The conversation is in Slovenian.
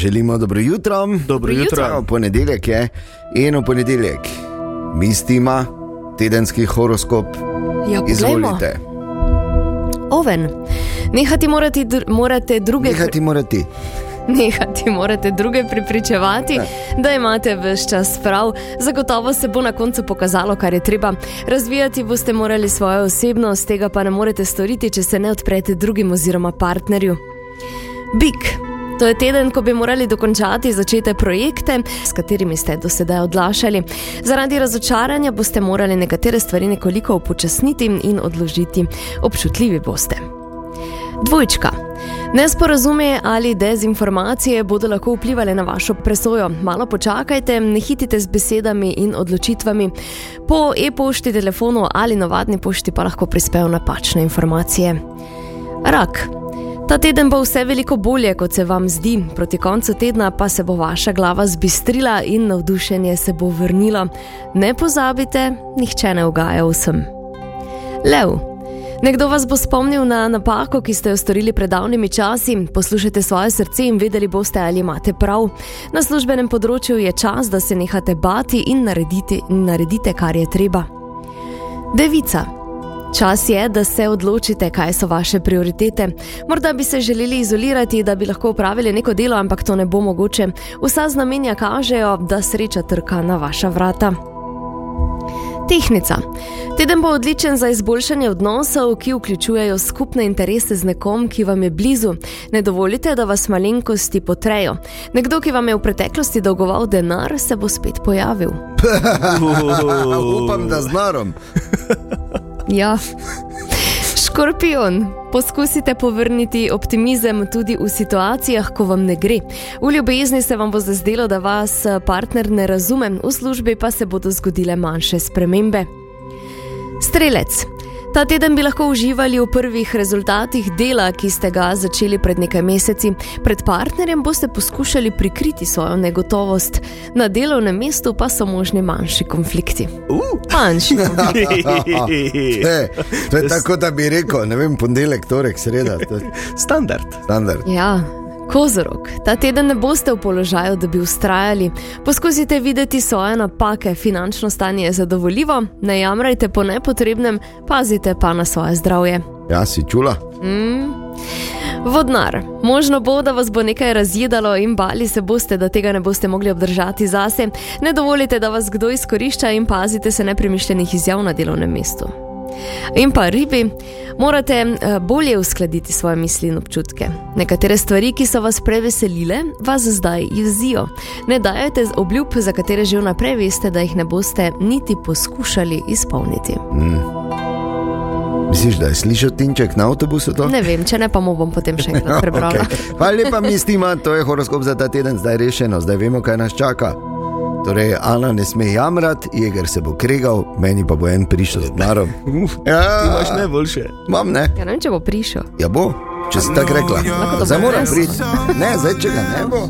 Želimo dobro jutro. Dobro jutro. Evo, Ponedeljek je in v ponedeljek mistima tedenski horoskop. Ja. Izvolite, Oven. Nehati morate, dr morate druge. nehati morate. Nehati morate druge pripričevati, Ja. da imate vse čas prav. Zagotovo se bo na koncu pokazalo, kar je treba. Razvijati boste morali svojo osebnost, tega pa ne morete storiti, če se ne odprete drugim oziroma partnerju. Bik. To je teden, ko bi morali dokončati začete projekte, s katerimi ste do sedaj odlašali. Zaradi razočaranja boste morali nekatere stvari nekoliko upočasniti in odložiti. Občutljivi boste. Dvojčka. Nesporazume ali dezinformacije bodo lahko vplivali na vašo presojo. Malo počakajte, ne hitite z besedami in odločitvami. Po e-pošti, telefonu ali navadni pošti pa lahko prispejo napačne informacije. Rak. Ta teden bo vse veliko bolje, kot se vam zdi, proti koncu tedna pa se bo vaša glava zbistrila in navdušenje se bo vrnilo. Ne pozabite, nihče ne ugaja vsem. Lev. Nekdo vas bo spomnil na napako, ki ste jo storili pred davnimi časi. Poslušajte svoje srce in vedeli boste, ali imate prav. Na službenem področju je čas, da se nehate bati in naredite, naredite kar je treba. Devica. Čas je, da se odločite, kaj so vaše prioritete. Morda bi se želeli izolirati, da bi lahko upravili neko delo, ampak to ne bo mogoče. Vsa znamenja kažejo, da sreča trka na vaša vrata. Tehnica. Teden bo odličen za izboljšanje odnosov, ki vključujejo skupne interese z nekom, ki vam je blizu. Ne dovolite, da vas malenkosti potrejo. Nekdo, ki vam je v preteklosti dolgoval denar, se bo spet pojavil. Upam, da z narom. Ja. Škorpion, poskusite povrniti optimizem tudi v situacijah, ko vam ne gre. V ljubezni se vam bo zazdelo, da vas eh, partner ne razume, v službi pa se bodo zgodile manjše spremembe. Strelec. Ta teden bi lahko uživali v prvih rezultatih dela, ki ste ga začeli pred nekaj meseci. Pred partnerjem boste poskušali prikriti svojo negotovost, na delovnem mestu pa so možni manjši konflikti. Manjši konflikti. E, to je tako, da bi rekel, ne vem, ponedeljek, torek, sreda. To je Standard. standard. Ja, kozorok, ta teden ne boste v položaju, da bi ustrajali. Poskusite videti svoje napake, finančno stanje je zadovoljivo, ne jamrajte po nepotrebnem, pazite pa na svoje zdravje. Ja, si čula? Vodnar, možno bo, da vas bo nekaj razjedalo in bali se boste, da tega ne boste mogli obdržati zase. Ne dovolite, da vas kdo izkorišča in pazite se nepremišljenih izjav na delovnem mestu. In pa ribi, morate eh, bolje uskladiti svoje misli in občutke. Nekatere stvari, ki so vas preveselile, vas zdaj jezijo. Ne dajajte obljub, za katere že vnaprej veste, da jih ne boste niti poskušali izpolniti. Misliš, da je slišal tinček na avtobusu to? Ne vem, če ne, pa mu bom potem še enkrat prebrala. Okay. Hvala lepa, mistima, to je horoskop za ta teden, zdaj rešeno, zdaj vemo, kaj nas čaka. Torej, Ana ne sme jamrati, jeger se bo kregal, meni pa bo en prišel z narom. Ja, ti imaš najboljše. Imam ne, Ja, ne vem, če bo prišel. ja bo, če si tako rekla. Zdaj moram priti. Ne, zdaj če ga ne bo.